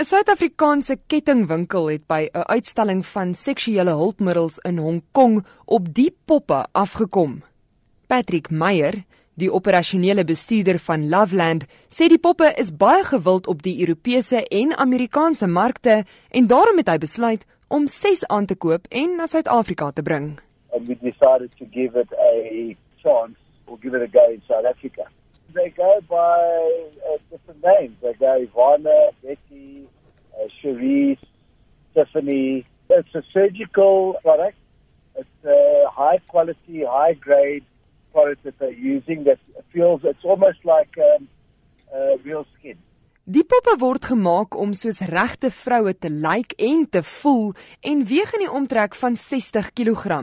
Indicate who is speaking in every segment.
Speaker 1: 'n Suid-Afrikaanse kettingwinkel het by 'n uitstalling van seksuele hulpmiddels in Hong Kong op die poppe afgekom. Patrick Meyer, die operasionele bestuurder van Loveland, sê die poppe is baie gewild op die Europese en Amerikaanse markte en daarom het hy besluit om 6 aan te koop en na Suid-Afrika te bring.
Speaker 2: And we decided to give it a chance or give it a go in South Africa. They go by uh, different names. They go Ivana, uh, Cherise, Tiffany. It's a surgical product. It's a high quality, high grade product that they're using that feels, it's almost like um, uh, real skin.
Speaker 1: Die poppe word gemaak om soos regte vroue te lyk en te voel en weeg in die omtrek van 60 kg.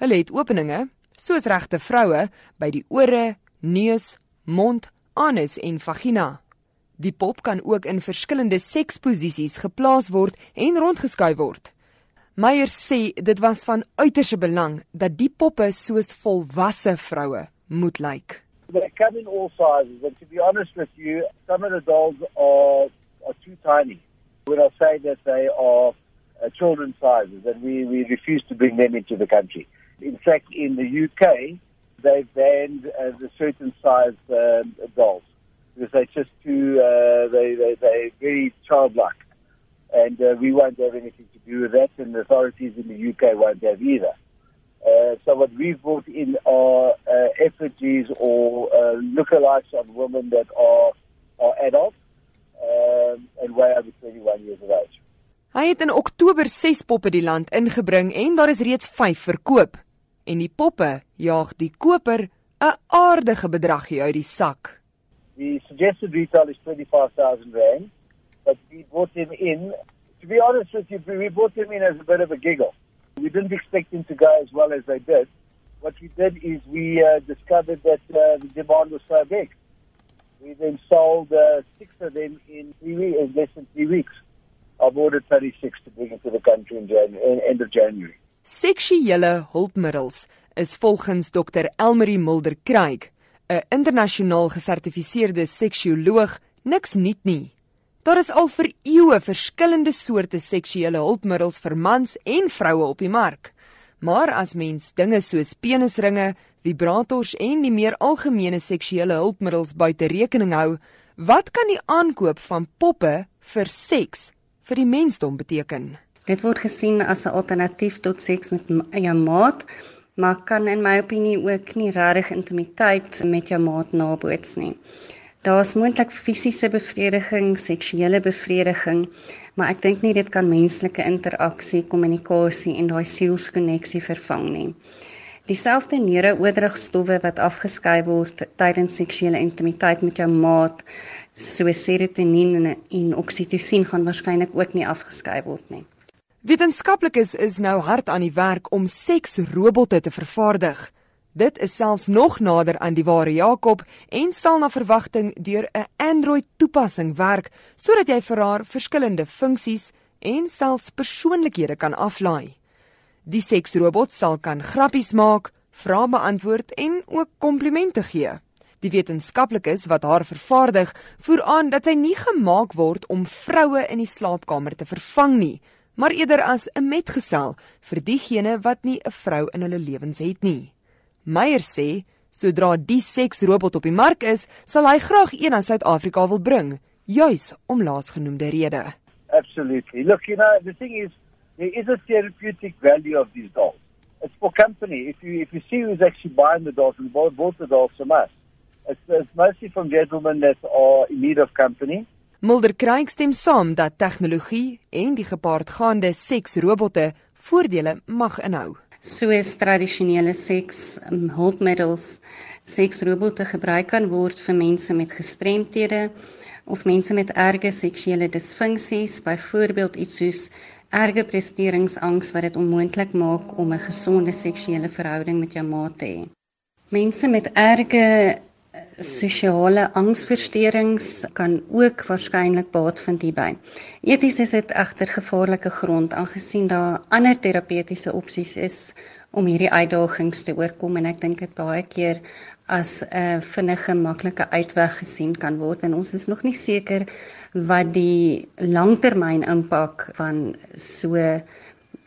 Speaker 1: Hulle het openinge soos regte vroue by die ore, neus, mond, anus en vagina. Die pop kan ook in verskillende seksposisies geplaas word en rondgeskuif word. Meyer sê dit was van uiterste belang dat die poppe soos volwasse vroue moet lyk.
Speaker 2: They come in all sizes, and to be honest with you, some of the dolls are are too tiny. When I say that they are uh, children's sizes, and we, we refuse to bring them into the country. In fact, in the UK, they've banned uh, the certain size um, dolls because they're just too uh, they they they're very childlike, and uh, we won't have anything to do with that, and the authorities in the UK won't have either. Uh, so what we've brought in are uh, effigies or uh, lookalikes of women that are are adults um, and way over 21 years of age.
Speaker 1: Hy het in Oktober 6 poppe die land ingebring en daar is reeds 5 verkoop. En die poppe jaag die koper 'n aardige bedragie uit die sak.
Speaker 2: The suggested retail is 25,000 rand, but we brought them in. To be honest with you, we brought them in as a bit of a giggle. We didn't expect them to go as well as they did. What we did is we uh, discovered that uh, the demand was so big. We then sold uh, six of them in three weeks, in less than three weeks. I've ordered 36 to bring into the country in January, end of January.
Speaker 1: Seksuele hulpmiddels is volgens Dr Elmarie Mulder Craig, 'n internasionaal gesertifiseerde seksuoloog, niks nuut nie. Daar is al vir eeue verskillende soorte seksuele hulpmiddels vir mans en vroue op die mark. Maar as mens dinge soos penisringe, vibrators en die meer algemene seksuele hulpmiddels buite rekening hou, wat kan die aankoop van poppe vir seks vir die mensdom beteken?
Speaker 3: Dit word gesien as 'n alternatief tot seks met jou maat, maar kan in my opinie ook nie regtig intimiteit met jou maat naboots nie. Daar's moontlik fisiese bevrediging, seksuele bevrediging, maar ek dink nie dit kan menslike interaksie, kommunikasie en daai sielskonneksie vervang nie. Dieselfde neurooordragstowwe wat afgeskei word tydens seksuele intimiteit met jou maat, soos serotonien en, en oksitosien gaan waarskynlik ook nie afgeskei word nie.
Speaker 1: Wetenskaplikes is nou hard aan die werk om seksrobotte te vervaardig. Dit is selfs nog nader aan die ware Jakob en sal na verwagting deur 'n Android toepassing werk sodat jy vir haar verskillende funksies en selfs persoonlikhede kan aflaai. Die seksrobot sal kan grappies maak, vrae beantwoord en ook komplimente gee. Die wetenskaplikes wat haar vervaardig, voer aan dat sy nie gemaak word om vroue in die slaapkamer te vervang nie, maar eerder as 'n metgesel vir diegene wat nie 'n vrou in hulle lewens het nie. Meyer sê, sodra die seksrobot op die mark is, sal hy graag een aan Suid-Afrika wil bring, juis om laasgenoemde rede.
Speaker 2: Absolutely. Look, you know, the thing is, there is a therapeutic value of these dolls. It's for company. If you if you see who's actually buying the dolls, and bought, bought the dolls from us, it's, it's mostly from gentlemen that are in need of company.
Speaker 1: Mulder Craig stem saam dat tegnologie en die gepaardgaande seksrobotte voordele mag inhou.
Speaker 3: Soos tradisionele seks um, hulpmiddels seksrobotte gebruik kan word vir mense met gestremthede of mense met erge seksuele disfunksies byvoorbeeld iets soos erge presteringsangs wat dit onmoontlik maak om 'n gesonde seksuele verhouding met jou maat te hê. Mense met erge sosiale angsversteurings kan ook waarskynlik baat vind hierby. Eties is dit egter gevaarlike grond aangesien daar ander terapeutiese opsies is om hierdie uitdagings te oorkom en ek dink dit baie keer as 'n uh, vinnige maklike uitweg gesien kan word en ons is nog nie seker wat die langtermyn impak van so 'n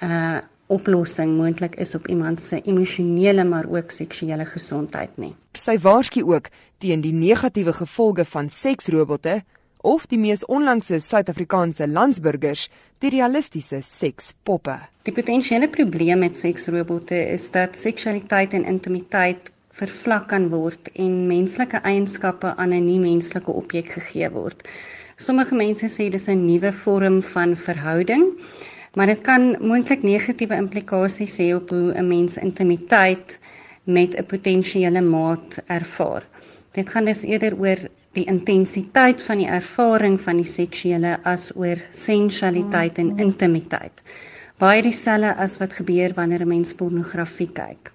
Speaker 3: uh, oplossing moontlik is op iemand se emosionele maar ook seksuele gesondheid nie.
Speaker 1: Sy waarsku ook teen die negatiewe gevolge van seksrobotte of die mees onlangse Suid-Afrikaanse landsburgers, die realistiese sekspoppe.
Speaker 3: Die potensiële probleem met seksrobotte is dat seksualiteit en intimiteit vervlak kan word en menslike eienskappe aan 'n nie-menslike objek gegee word. Sommige mense sê dis 'n nuwe vorm van verhouding, maar dit kan moontlik negatiewe implikasies hê op hoe 'n mens intimiteit met 'n potensiële maat ervaar. Dit gaan dus eerder oor die intensiteit van die ervaring van die seksuele as oor sensualiteit en intimiteit. Baie dieselfde as wat gebeur wanneer 'n mens pornografie kyk.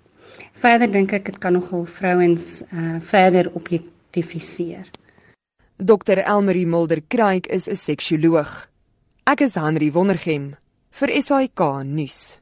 Speaker 3: Verder dink ek dit kan nogal vrouens uh, verder objektifiseer.
Speaker 1: Dr Elmarie Mulder Kraik is 'n seksuoloog. Ek is Henry Wondergem vir SAK nuus.